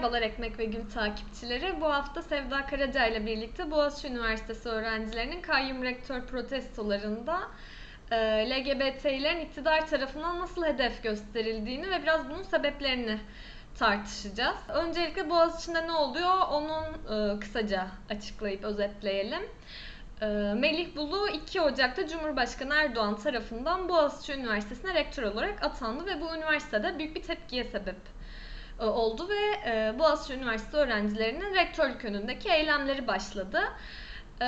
Merhabalar Ekmek ve Gül takipçileri. Bu hafta Sevda Karaca ile birlikte Boğaziçi Üniversitesi öğrencilerinin kayyum rektör protestolarında e, LGBT'lerin iktidar tarafından nasıl hedef gösterildiğini ve biraz bunun sebeplerini tartışacağız. Öncelikle Boğaziçi'nde ne oluyor onun e, kısaca açıklayıp özetleyelim. E, Melih Bulu 2 Ocak'ta Cumhurbaşkanı Erdoğan tarafından Boğaziçi Üniversitesi'ne rektör olarak atandı ve bu üniversitede büyük bir tepkiye sebep oldu ve e, Boğaziçi Üniversitesi öğrencilerinin rektörlük önündeki eylemleri başladı. E,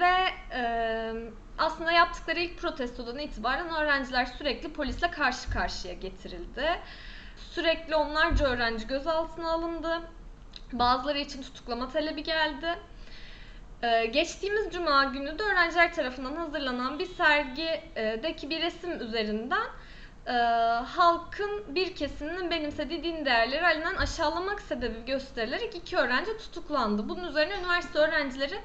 ve e, aslında yaptıkları ilk protestodan itibaren öğrenciler sürekli polisle karşı karşıya getirildi. Sürekli onlarca öğrenci gözaltına alındı. Bazıları için tutuklama talebi geldi. Ee, geçtiğimiz cuma günü de öğrenciler tarafından hazırlanan bir sergideki bir resim üzerinden e, halkın bir kesiminin benimsediği din değerleri alinden aşağılamak sebebi gösterilerek iki öğrenci tutuklandı. Bunun üzerine üniversite öğrencileri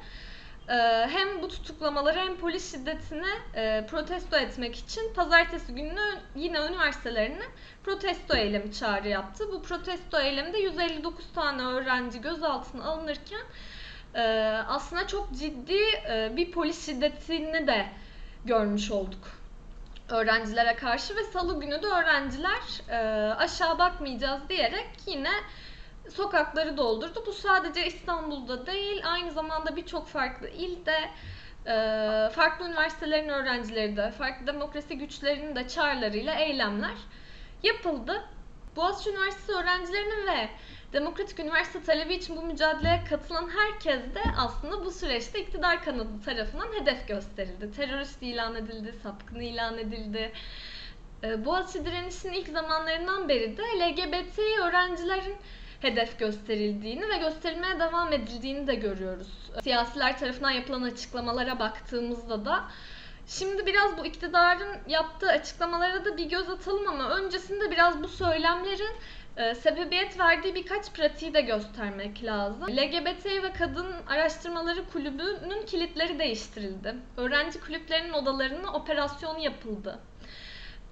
e, hem bu tutuklamaları hem polis şiddetini e, protesto etmek için pazartesi günü yine üniversitelerine protesto eylemi çağrı yaptı. Bu protesto eyleminde 159 tane öğrenci gözaltına alınırken e, aslında çok ciddi e, bir polis şiddetini de görmüş olduk öğrencilere karşı ve salı günü de öğrenciler e, aşağı bakmayacağız diyerek yine sokakları doldurdu. Bu sadece İstanbul'da değil, aynı zamanda birçok farklı ilde, e, farklı üniversitelerin öğrencileri de, farklı demokrasi güçlerinin de çağrılarıyla eylemler yapıldı. Boğaziçi Üniversitesi öğrencilerinin ve Demokratik Üniversite talebi için bu mücadeleye katılan herkes de aslında bu süreçte iktidar kanadı tarafından hedef gösterildi. Terörist ilan edildi, sapkın ilan edildi. Ee, Boğaziçi direnişinin ilk zamanlarından beri de LGBT öğrencilerin hedef gösterildiğini ve gösterilmeye devam edildiğini de görüyoruz. Siyasiler tarafından yapılan açıklamalara baktığımızda da Şimdi biraz bu iktidarın yaptığı açıklamalara da bir göz atalım ama öncesinde biraz bu söylemlerin e, sebebiyet verdiği birkaç pratiği de göstermek lazım. LGBT ve Kadın Araştırmaları Kulübü'nün kilitleri değiştirildi. Öğrenci kulüplerinin odalarına operasyon yapıldı.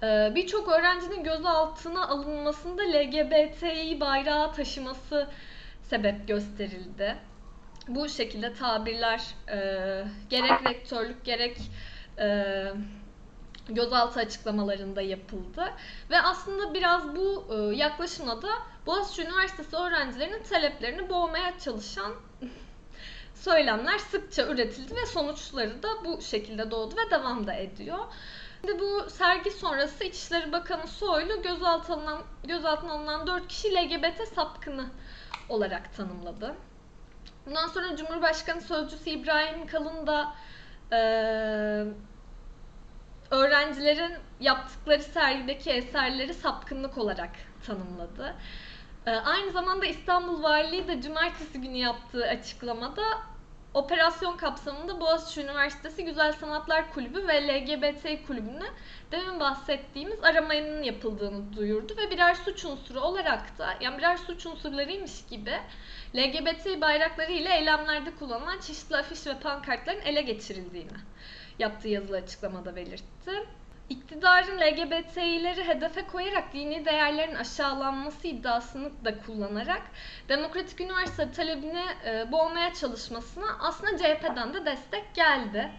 E, Birçok öğrencinin gözaltına alınmasında LGBTİ bayrağı taşıması sebep gösterildi. Bu şekilde tabirler e, gerek rektörlük gerek e, gözaltı açıklamalarında yapıldı. Ve aslında biraz bu e, yaklaşımla da Boğaziçi Üniversitesi öğrencilerinin taleplerini boğmaya çalışan söylemler sıkça üretildi ve sonuçları da bu şekilde doğdu ve devam da ediyor. Şimdi bu sergi sonrası İçişleri Bakanı Soylu gözaltına alınan, gözaltına alınan 4 kişi LGBT sapkını olarak tanımladı. Bundan sonra Cumhurbaşkanı Sözcüsü İbrahim Kalın da e, öğrencilerin yaptıkları sergideki eserleri sapkınlık olarak tanımladı. Ee, aynı zamanda İstanbul Valiliği de cumartesi günü yaptığı açıklamada operasyon kapsamında Boğaziçi Üniversitesi Güzel Sanatlar Kulübü ve LGBT kulübüne demin bahsettiğimiz aramanın yapıldığını duyurdu ve birer suç unsuru olarak da yani birer suç unsurlarıymış gibi LGBT bayrakları ile eylemlerde kullanılan çeşitli afiş ve pankartların ele geçirildiğini yaptığı yazılı açıklamada belirtti. İktidarın LGBT'leri hedefe koyarak dini değerlerin aşağılanması iddiasını da kullanarak Demokratik Üniversite talebini e, boğmaya çalışmasına aslında CHP'den de destek geldi.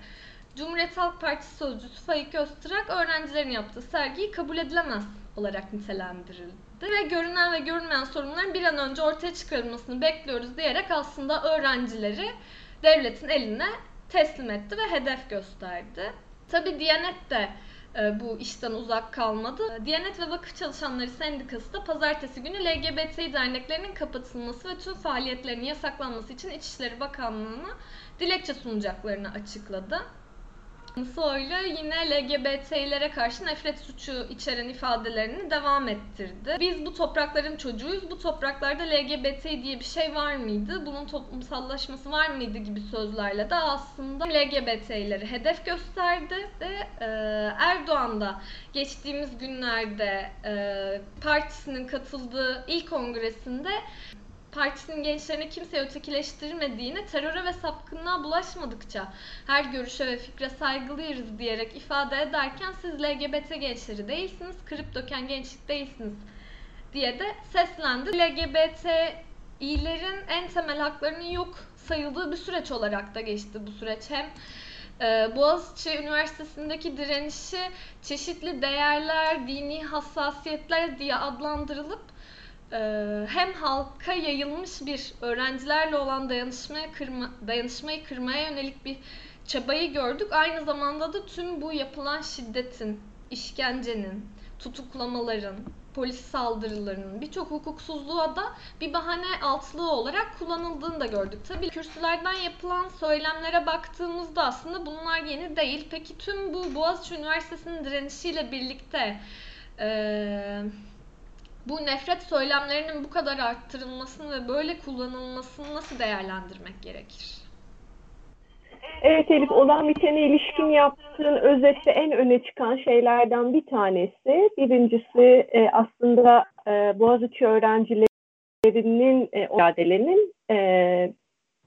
Cumhuriyet Halk Partisi sözcüsü Faik Öztürk öğrencilerin yaptığı sergiyi kabul edilemez olarak nitelendirildi ve görünen ve görünmeyen sorunların bir an önce ortaya çıkarılmasını bekliyoruz diyerek aslında öğrencileri devletin eline teslim etti ve hedef gösterdi. Tabi Diyanet de bu işten uzak kalmadı. Diyanet ve Vakıf Çalışanları Sendikası da pazartesi günü LGBT derneklerinin kapatılması ve tüm faaliyetlerinin yasaklanması için İçişleri Bakanlığı'na dilekçe sunacaklarını açıkladı. Soylu yine LGBT'lere karşı nefret suçu içeren ifadelerini devam ettirdi. Biz bu toprakların çocuğuyuz. Bu topraklarda LGBT diye bir şey var mıydı? Bunun toplumsallaşması var mıydı gibi sözlerle de aslında LGBT'leri hedef gösterdi. Ve e, Erdoğan da geçtiğimiz günlerde e, partisinin katıldığı ilk kongresinde partisinin gençlerini kimse ötekileştirmediğini, teröre ve sapkınlığa bulaşmadıkça her görüşe ve fikre saygılıyız diyerek ifade ederken siz LGBT gençleri değilsiniz, kırıp döken gençlik değilsiniz diye de seslendi. LGBT iyilerin en temel haklarının yok sayıldığı bir süreç olarak da geçti bu süreç. Hem e, Boğaziçi Üniversitesi'ndeki direnişi çeşitli değerler, dini hassasiyetler diye adlandırılıp hem halka yayılmış bir öğrencilerle olan dayanışmaya kırma, dayanışmayı kırmaya yönelik bir çabayı gördük. Aynı zamanda da tüm bu yapılan şiddetin, işkencenin, tutuklamaların, polis saldırılarının birçok hukuksuzluğa da bir bahane altlığı olarak kullanıldığını da gördük. Tabii kürsülerden yapılan söylemlere baktığımızda aslında bunlar yeni değil. Peki tüm bu Boğaziçi Üniversitesi'nin direnişiyle birlikte ee, bu nefret söylemlerinin bu kadar arttırılmasını ve böyle kullanılmasını nasıl değerlendirmek gerekir? Evet Elif, olan bitene ilişkin yaptığın özette en öne çıkan şeylerden bir tanesi. Birincisi e, aslında e, Boğaziçi öğrencilerinin e, mücadelenin e,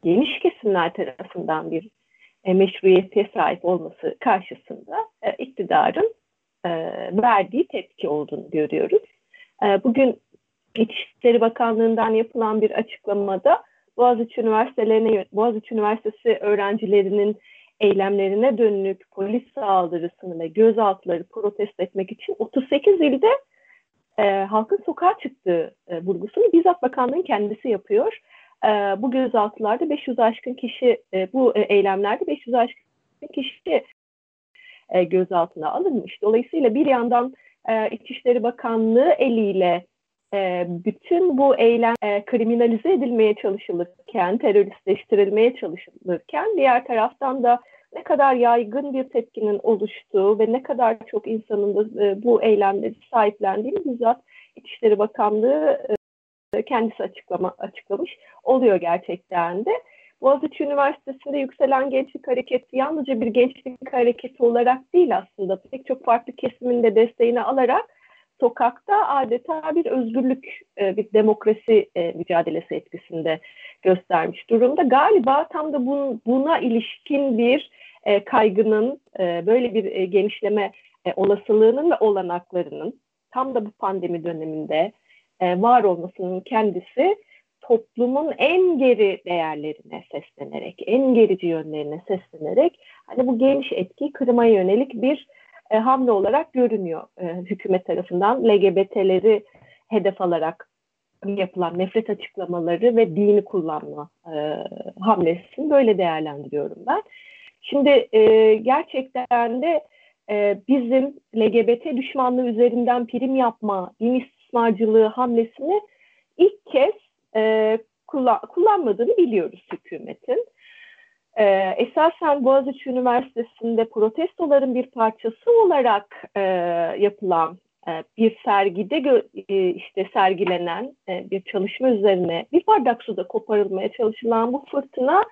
geniş kesimler tarafından bir meşruiyete sahip olması karşısında iktidarın verdiği tepki olduğunu görüyoruz. E, bugün İçişleri Bakanlığı'ndan yapılan bir açıklamada Boğaziçi Üniversitelerine, Boğaziçi Üniversitesi öğrencilerinin eylemlerine dönük polis saldırısını ve gözaltıları protesto etmek için 38 ilde e, halkın sokağa çıktığı e, vurgusunu bizzat bakanlığın kendisi yapıyor. E, bu gözaltılarda 500 aşkın kişi, e, bu e, eylemlerde 500 aşkın kişi e, gözaltına alınmış. Dolayısıyla bir yandan e, İçişleri Bakanlığı eliyle e, bütün bu eylem e, kriminalize edilmeye çalışılırken, teröristleştirilmeye çalışılırken diğer taraftan da ne kadar yaygın bir tepkinin oluştuğu ve ne kadar çok insanın da e, bu eylemleri sahiplendiğini bizzat İçişleri Bakanlığı kendisi açıklama açıklamış oluyor gerçekten de. Boğaziçi Üniversitesi'nde yükselen gençlik hareketi yalnızca bir gençlik hareketi olarak değil aslında pek çok farklı kesimin de desteğini alarak sokakta adeta bir özgürlük, e, bir demokrasi e, mücadelesi etkisinde göstermiş durumda. Galiba tam da buna ilişkin bir e, kaygının, böyle bir genişleme olasılığının ve olanaklarının tam da bu pandemi döneminde var olmasının kendisi toplumun en geri değerlerine seslenerek, en gerici yönlerine seslenerek hani bu geniş etkiyi kırmaya yönelik bir e, hamle olarak görünüyor e, hükümet tarafından. LGBT'leri hedef alarak yapılan nefret açıklamaları ve dini kullanma e, hamlesini böyle değerlendiriyorum ben. Şimdi e, gerçekten de e, bizim LGBT düşmanlığı üzerinden prim yapma, din istismarcılığı hamlesini ilk kez e, kullan, kullanmadığını biliyoruz hükümetin. Ee, esasen Boğaziçi Üniversitesi'nde protestoların bir parçası olarak e, yapılan e, bir sergide e, işte sergilenen e, bir çalışma üzerine bir bardak suda koparılmaya çalışılan bu fırtına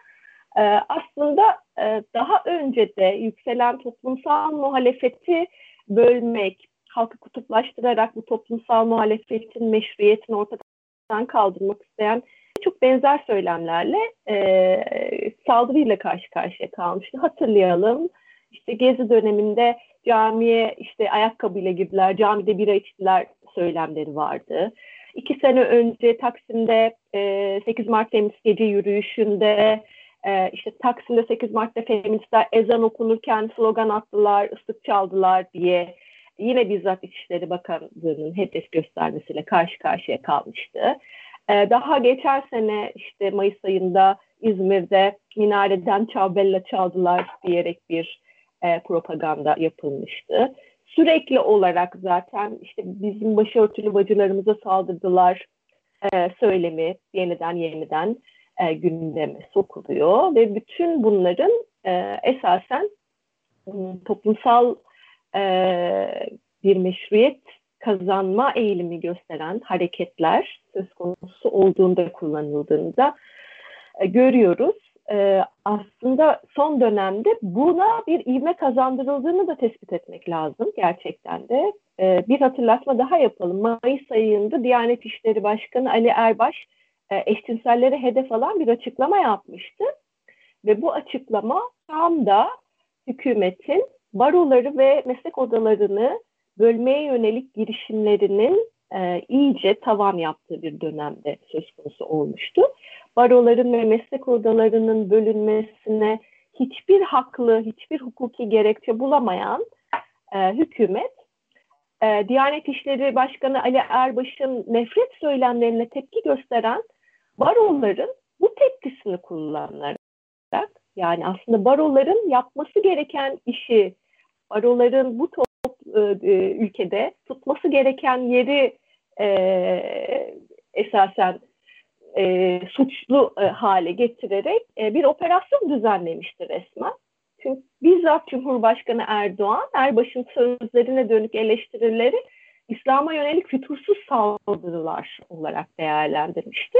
e, aslında e, daha önce de yükselen toplumsal muhalefeti bölmek, halkı kutuplaştırarak bu toplumsal muhalefetin meşruiyetini ortadan kaldırmak isteyen çok benzer söylemlerle e, saldırıyla karşı karşıya kalmıştı. Hatırlayalım. İşte Gezi döneminde camiye işte ayakkabıyla girdiler, camide bira içtiler söylemleri vardı. İki sene önce Taksim'de e, 8 Mart Feminist Gece yürüyüşünde e, işte Taksim'de 8 Mart'ta feministler ezan okunurken slogan attılar, ıslık çaldılar diye yine bizzat İçişleri Bakanlığı'nın hedef göstermesiyle karşı karşıya kalmıştı. Ee, daha geçen sene işte Mayıs ayında İzmir'de minareden çavbella çaldılar diyerek bir e, propaganda yapılmıştı. Sürekli olarak zaten işte bizim başörtülü bacılarımıza saldırdılar e, söylemi yeniden yeniden e, gündeme sokuluyor ve bütün bunların e, esasen toplumsal e, bir meşruiyet kazanma eğilimi gösteren hareketler söz konusu olduğunda kullanıldığında e, görüyoruz. E, aslında son dönemde buna bir ivme kazandırıldığını da tespit etmek lazım gerçekten de. E, bir hatırlatma daha yapalım. Mayıs ayında Diyanet İşleri Başkanı Ali Erbaş e, eşcinselleri hedef alan bir açıklama yapmıştı. Ve bu açıklama tam da hükümetin baroları ve meslek odalarını bölmeye yönelik girişimlerinin e, iyice tavan yaptığı bir dönemde söz konusu olmuştu. Baroların ve meslek odalarının bölünmesine hiçbir haklı, hiçbir hukuki gerekçe bulamayan e, hükümet, e, Diyanet İşleri Başkanı Ali Erbaş'ın nefret söylemlerine tepki gösteren baroların bu tepkisini kullanarak, yani aslında baroların yapması gereken işi, baroların bu top, e, e ülkede tutması gereken yeri e, esasen e, suçlu e, hale getirerek e, bir operasyon düzenlemişti resmen. Çünkü bizzat Cumhurbaşkanı Erdoğan, Erbaş'ın sözlerine dönük eleştirileri İslam'a yönelik fütursuz saldırılar olarak değerlendirmişti.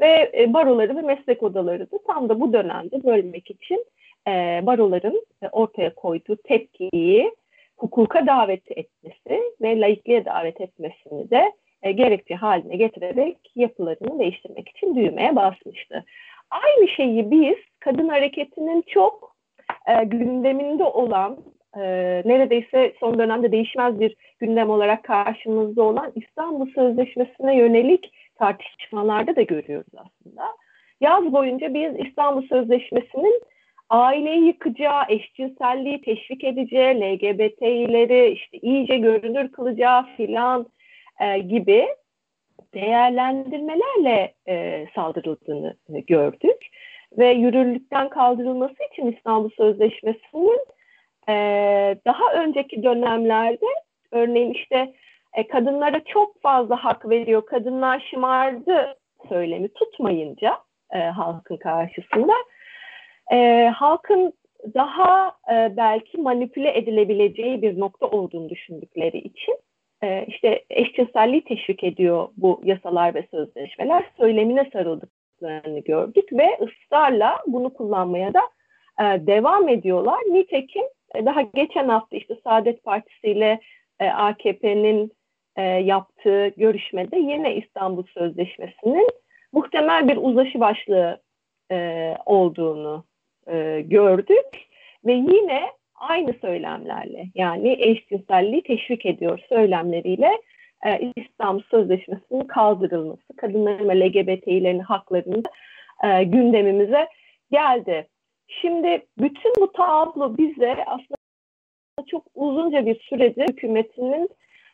Ve e, baroları ve meslek odaları da tam da bu dönemde bölmek için e, baroların ortaya koyduğu tepkiyi hukuka davet etmesi ve laikliğe davet etmesini de e, gerekçe haline getirerek yapılarını değiştirmek için düğmeye basmıştı. Aynı şeyi biz kadın hareketinin çok e, gündeminde olan e, neredeyse son dönemde değişmez bir gündem olarak karşımızda olan İstanbul Sözleşmesi'ne yönelik tartışmalarda da görüyoruz aslında. Yaz boyunca biz İstanbul Sözleşmesi'nin aileyi yıkacağı, eşcinselliği teşvik edeceği, LGBT'leri işte iyice görünür kılacağı filan e, gibi değerlendirmelerle e, saldırıldığını e, gördük. Ve yürürlükten kaldırılması için İstanbul Sözleşmesi'nin e, daha önceki dönemlerde örneğin işte e, kadınlara çok fazla hak veriyor, kadınlar şımardı söylemi tutmayınca e, halkın karşısında e, halkın daha e, belki manipüle edilebileceği bir nokta olduğunu düşündükleri için e, işte eşcinselliği teşvik ediyor bu yasalar ve sözleşmeler söylemine sarıldıklarını gördük ve ısrarla bunu kullanmaya da e, devam ediyorlar. Nitekim e, daha geçen hafta işte Saadet Partisi ile e, AKP'nin e, yaptığı görüşmede yine İstanbul Sözleşmesi'nin muhtemel bir uzlaşı başlığı e, olduğunu e, gördük ve yine aynı söylemlerle yani eşcinselliği teşvik ediyor söylemleriyle e, İstanbul Sözleşmesi'nin kaldırılması, kadınların ve LGBT'lerin haklarının e, gündemimize geldi. Şimdi bütün bu tablo bize aslında çok uzunca bir süredir hükümetinin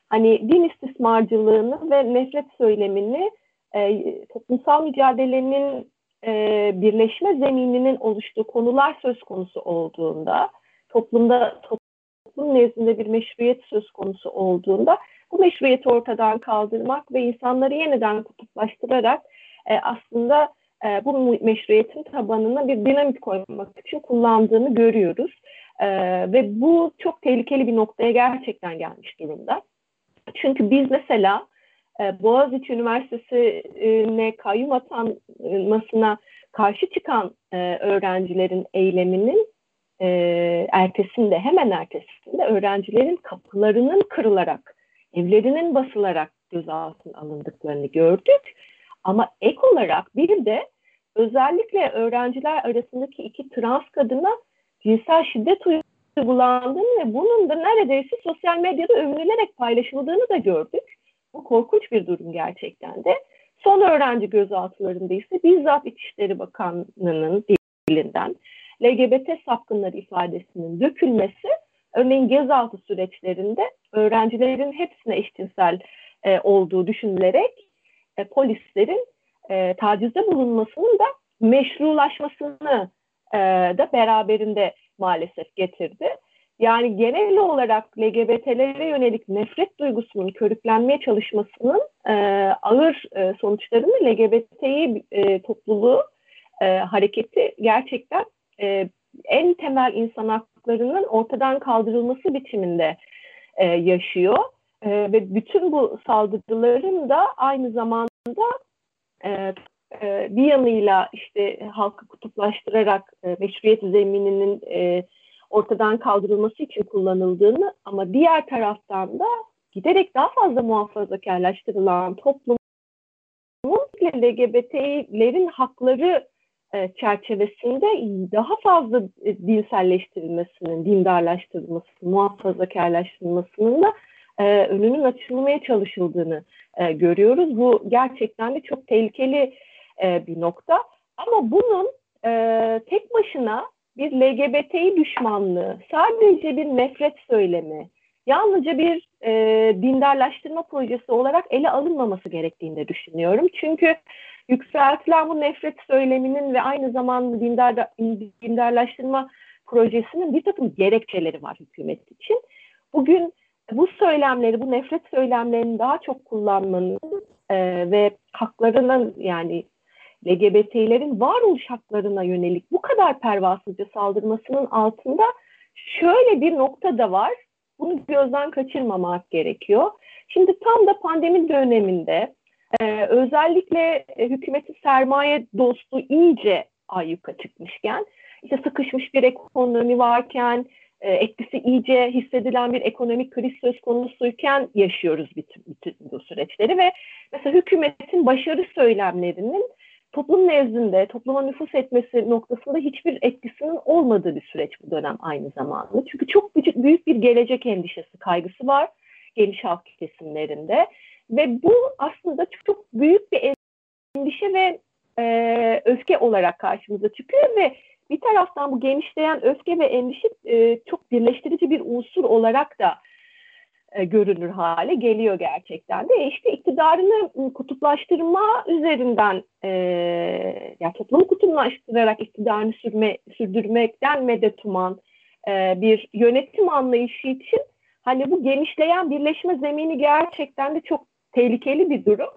hani din istismarcılığını ve nefret söylemini e, toplumsal mücadelenin e, birleşme zemininin oluştuğu konular söz konusu olduğunda, toplumda toplum nezdinde bir meşruiyet söz konusu olduğunda bu meşruiyeti ortadan kaldırmak ve insanları yeniden kutuplaştırarak e, aslında e, bu meşruiyetin tabanına bir dinamik koymak için kullandığını görüyoruz. E, ve bu çok tehlikeli bir noktaya gerçekten gelmiş durumda. Çünkü biz mesela e, Boğaziçi Üniversitesi'ne kayyum atanmasına karşı çıkan e, öğrencilerin eyleminin e, ertesinde, hemen ertesinde öğrencilerin kapılarının kırılarak, evlerinin basılarak gözaltına alındıklarını gördük. Ama ek olarak bir de özellikle öğrenciler arasındaki iki trans kadına cinsel şiddet uygulandığını ve bunun da neredeyse sosyal medyada övünülerek paylaşıldığını da gördük. Bu korkunç bir durum gerçekten de. Son öğrenci gözaltılarında ise bizzat İçişleri Bakanlığı'nın dilinden LGBT sapkınları ifadesinin dökülmesi örneğin gözaltı süreçlerinde öğrencilerin hepsine eşcinsel e, olduğu düşünülerek e, polislerin e, tacizde bulunmasının da meşrulaşmasını e, da beraberinde maalesef getirdi. Yani genel olarak LGBT'lere yönelik nefret duygusunun körüklenmeye çalışmasının e, ağır e, sonuçlarını LGBT'yi e, topluluğu, e, hareketi gerçekten e, en temel insan haklarının ortadan kaldırılması biçiminde e, yaşıyor. E, ve bütün bu saldırıların da aynı zamanda e, e, bir yanıyla işte halkı kutuplaştırarak e, meşruiyet zemininin e, ortadan kaldırılması için kullanıldığını ama diğer taraftan da giderek daha fazla muhafazakarlaştırılan toplumun LGBT'lerin hakları e, çerçevesinde daha fazla e, dinselleştirilmesinin, dindarlaştırılması, muhafazakarlaştırılmasının da e, önünün açılmaya çalışıldığını görüyoruz. Bu gerçekten de çok tehlikeli bir nokta. Ama bunun tek başına bir LGBTİ düşmanlığı, sadece bir nefret söylemi, yalnızca bir e, dindarlaştırma projesi olarak ele alınmaması gerektiğini de düşünüyorum. Çünkü yükseltilen bu nefret söyleminin ve aynı zamanda dindar, dindarlaştırma projesinin bir takım gerekçeleri var hükümet için. Bugün bu söylemleri, bu nefret söylemlerini daha çok kullanmanın e, ve haklarının yani LGBT'lerin varoluş haklarına yönelik bu kadar pervasızca saldırmasının altında şöyle bir nokta da var. Bunu gözden kaçırmamak gerekiyor. Şimdi tam da pandemi döneminde e, özellikle e, hükümeti sermaye dostu iyice ayyuka çıkmışken, işte sıkışmış bir ekonomi varken, e, etkisi iyice hissedilen bir ekonomik kriz söz konusuyken yaşıyoruz bütün, bütün bu süreçleri ve mesela hükümetin başarı söylemlerinin toplum nezdinde, topluma nüfus etmesi noktasında hiçbir etkisinin olmadığı bir süreç bu dönem aynı zamanda. Çünkü çok büyük, büyük bir gelecek endişesi, kaygısı var geniş halk kesimlerinde. Ve bu aslında çok, çok büyük bir endişe ve e, öfke olarak karşımıza çıkıyor ve bir taraftan bu genişleyen öfke ve endişe e, çok birleştirici bir unsur olarak da e, görünür hale geliyor gerçekten de. E işte iktidarını kutuplaştırma üzerinden e, yani toplumu kutuplaştırarak iktidarını sürme, sürdürmekten medet uman e, bir yönetim anlayışı için hani bu genişleyen birleşme zemini gerçekten de çok tehlikeli bir durum.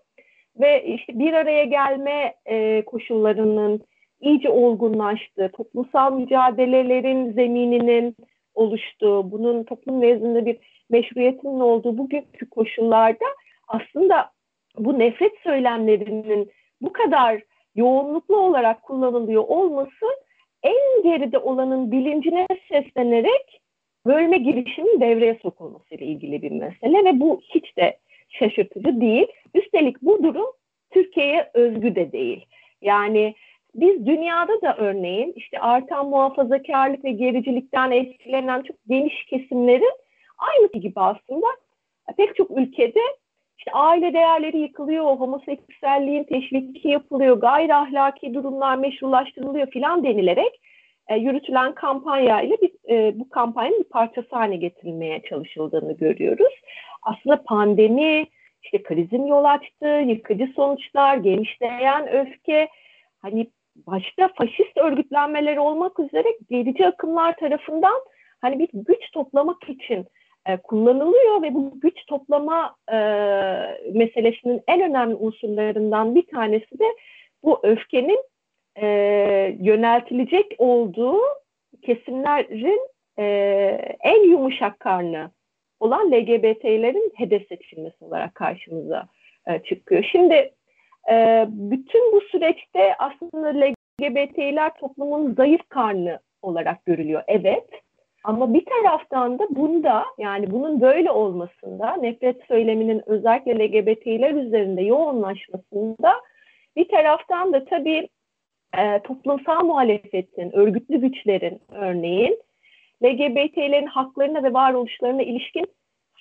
Ve işte bir araya gelme e, koşullarının iyice olgunlaştığı, toplumsal mücadelelerin zemininin oluştuğu, bunun toplum nezdinde bir meşruiyetinin olduğu bugünkü koşullarda aslında bu nefret söylemlerinin bu kadar yoğunluklu olarak kullanılıyor olması en geride olanın bilincine seslenerek bölme girişimin devreye sokulması ile ilgili bir mesele ve bu hiç de şaşırtıcı değil. Üstelik bu durum Türkiye'ye özgü de değil. Yani biz dünyada da örneğin işte artan muhafazakarlık ve gericilikten etkilenen çok geniş kesimlerin aynısı gibi aslında pek çok ülkede işte aile değerleri yıkılıyor, homoseksüelliğin teşviki yapılıyor, gayri ahlaki durumlar meşrulaştırılıyor filan denilerek e, yürütülen kampanya ile bir, e, bu kampanyanın bir parçası haline getirilmeye çalışıldığını görüyoruz. Aslında pandemi, işte krizin yol açtığı yıkıcı sonuçlar, genişleyen öfke, hani başta faşist örgütlenmeler olmak üzere gerici akımlar tarafından hani bir güç toplamak için e, kullanılıyor ve bu güç toplama e, meselesinin en önemli unsurlarından bir tanesi de bu öfkenin e, yöneltilecek olduğu kesimlerin e, en yumuşak karnı olan LGBT'lerin hedef seçilmesi olarak karşımıza e, çıkıyor. Şimdi e, bütün bu süreçte aslında LGBT'ler toplumun zayıf karnı olarak görülüyor. Evet. Ama bir taraftan da bunda yani bunun böyle olmasında nefret söyleminin özellikle LGBT'ler üzerinde yoğunlaşmasında bir taraftan da tabii e, toplumsal muhalefetin, örgütlü güçlerin örneğin LGBT'lerin haklarına ve varoluşlarına ilişkin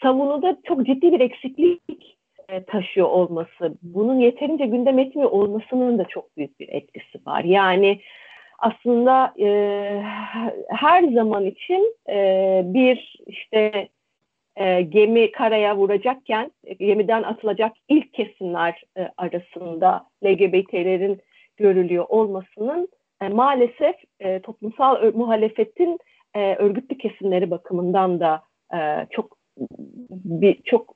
savunuda çok ciddi bir eksiklik e, taşıyor olması, bunun yeterince gündem etmiyor olmasının da çok büyük bir etkisi var. Yani aslında e, her zaman için e, bir işte e, gemi karaya vuracakken gemiden atılacak ilk kesimler e, arasında LGBT'lerin görülüyor olmasının e, maalesef e, toplumsal muhalefetin e, örgütlü kesimleri bakımından da e, çok bir çok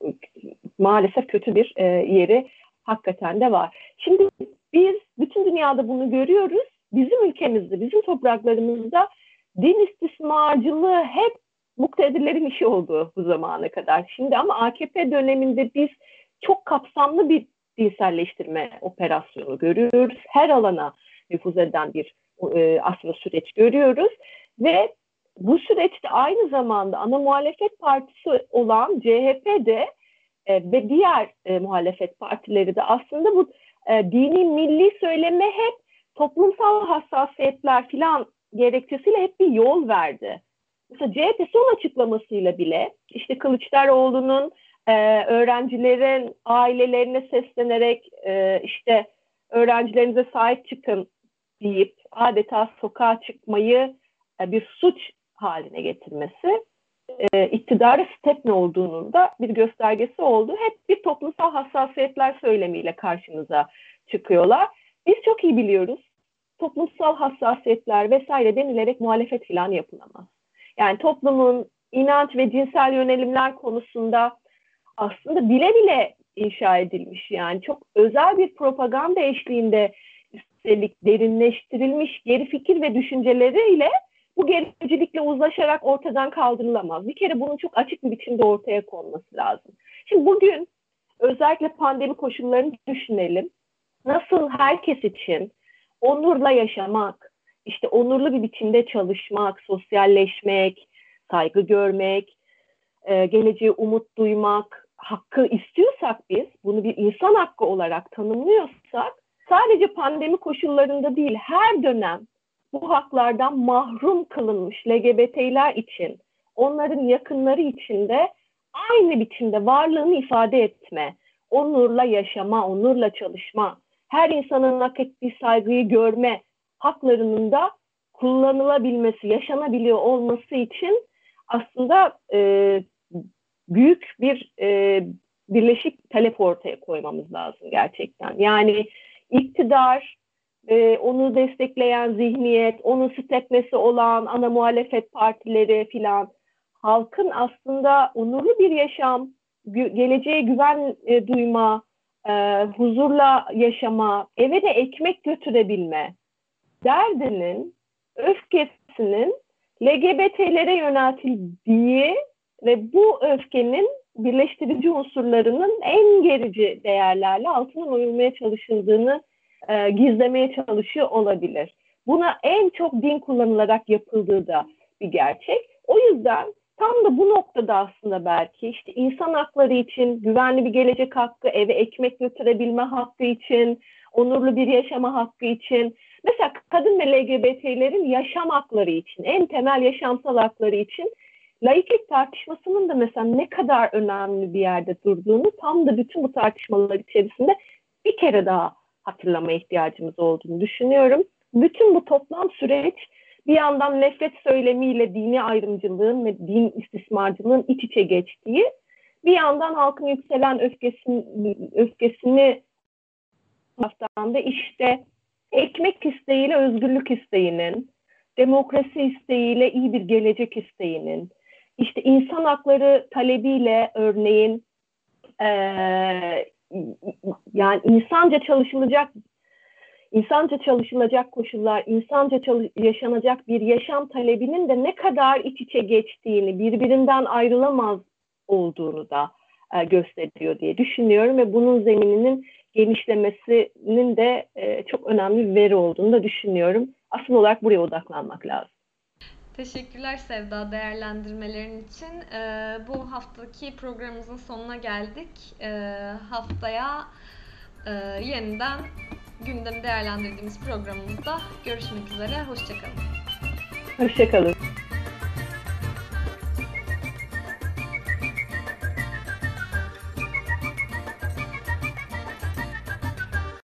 maalesef kötü bir e, yeri hakikaten de var. Şimdi biz bütün dünyada bunu görüyoruz. Bizim ülkemizde, bizim topraklarımızda din istismarcılığı hep muktedirlerin işi oldu bu zamana kadar. Şimdi ama AKP döneminde biz çok kapsamlı bir dinselleştirme operasyonu görüyoruz. Her alana nüfuz eden bir e, aslında süreç görüyoruz ve bu süreçte aynı zamanda ana muhalefet partisi olan CHP de e, ve diğer e, muhalefet partileri de aslında bu e, dini milli söyleme hep toplumsal hassasiyetler filan gerekçesiyle hep bir yol verdi. Mesela CHP son açıklamasıyla bile işte Kılıçdaroğlu'nun e, öğrencilerin ailelerine seslenerek e, işte öğrencilerinize sahip çıkın deyip adeta sokağa çıkmayı e, bir suç haline getirmesi e, iktidara step ne olduğunun da bir göstergesi oldu. Hep bir toplumsal hassasiyetler söylemiyle karşımıza çıkıyorlar. Biz çok iyi biliyoruz. Toplumsal hassasiyetler vesaire denilerek muhalefet falan yapılamaz. Yani toplumun inanç ve cinsel yönelimler konusunda aslında bile bile inşa edilmiş yani çok özel bir propaganda eşliğinde üstelik derinleştirilmiş geri fikir ve düşünceleriyle bu gericilikle uzlaşarak ortadan kaldırılamaz. Bir kere bunun çok açık bir biçimde ortaya konması lazım. Şimdi bugün özellikle pandemi koşullarını düşünelim. Nasıl herkes için? Onurla yaşamak, işte onurlu bir biçimde çalışmak, sosyalleşmek, saygı görmek, e, geleceğe umut duymak, hakkı istiyorsak biz, bunu bir insan hakkı olarak tanımlıyorsak, sadece pandemi koşullarında değil, her dönem bu haklardan mahrum kılınmış LGBT'ler için, onların yakınları için de aynı biçimde varlığını ifade etme, onurla yaşama, onurla çalışma, her insanın hak ettiği saygıyı görme haklarının da kullanılabilmesi, yaşanabiliyor olması için aslında e, büyük bir e, birleşik talep ortaya koymamız lazım gerçekten. Yani iktidar, e, onu destekleyen zihniyet, onun stepnesi olan ana muhalefet partileri filan halkın aslında onurlu bir yaşam, geleceğe güven e, duyma, e, huzurla yaşama, eve de ekmek götürebilme derdinin, öfkesinin LGBT'lere yöneltildiği ve bu öfkenin birleştirici unsurlarının en gerici değerlerle altından oyulmaya çalışıldığını e, gizlemeye çalışıyor olabilir. Buna en çok din kullanılarak yapıldığı da bir gerçek. O yüzden tam da bu noktada aslında belki işte insan hakları için, güvenli bir gelecek hakkı, eve ekmek götürebilme hakkı için, onurlu bir yaşama hakkı için, mesela kadın ve LGBT'lerin yaşam hakları için, en temel yaşamsal hakları için laiklik tartışmasının da mesela ne kadar önemli bir yerde durduğunu tam da bütün bu tartışmalar içerisinde bir kere daha hatırlama ihtiyacımız olduğunu düşünüyorum. Bütün bu toplam süreç bir yandan nefret söylemiyle dini ayrımcılığın ve din istismarcılığın iç içe geçtiği, bir yandan halkın yükselen öfkesini, öfkesini işte ekmek isteğiyle özgürlük isteğinin, demokrasi isteğiyle iyi bir gelecek isteğinin, işte insan hakları talebiyle örneğin e, yani insanca çalışılacak insanca çalışılacak koşullar, insanca çalış, yaşanacak bir yaşam talebinin de ne kadar iç içe geçtiğini, birbirinden ayrılamaz olduğunu da e, gösteriyor diye düşünüyorum ve bunun zemininin genişlemesinin de e, çok önemli bir veri olduğunu da düşünüyorum. Asıl olarak buraya odaklanmak lazım. Teşekkürler Sevda değerlendirmelerin için. Ee, bu haftaki programımızın sonuna geldik. Ee, haftaya e, yeniden gündemi değerlendirdiğimiz programımızda görüşmek üzere. Hoşçakalın. Hoşçakalın.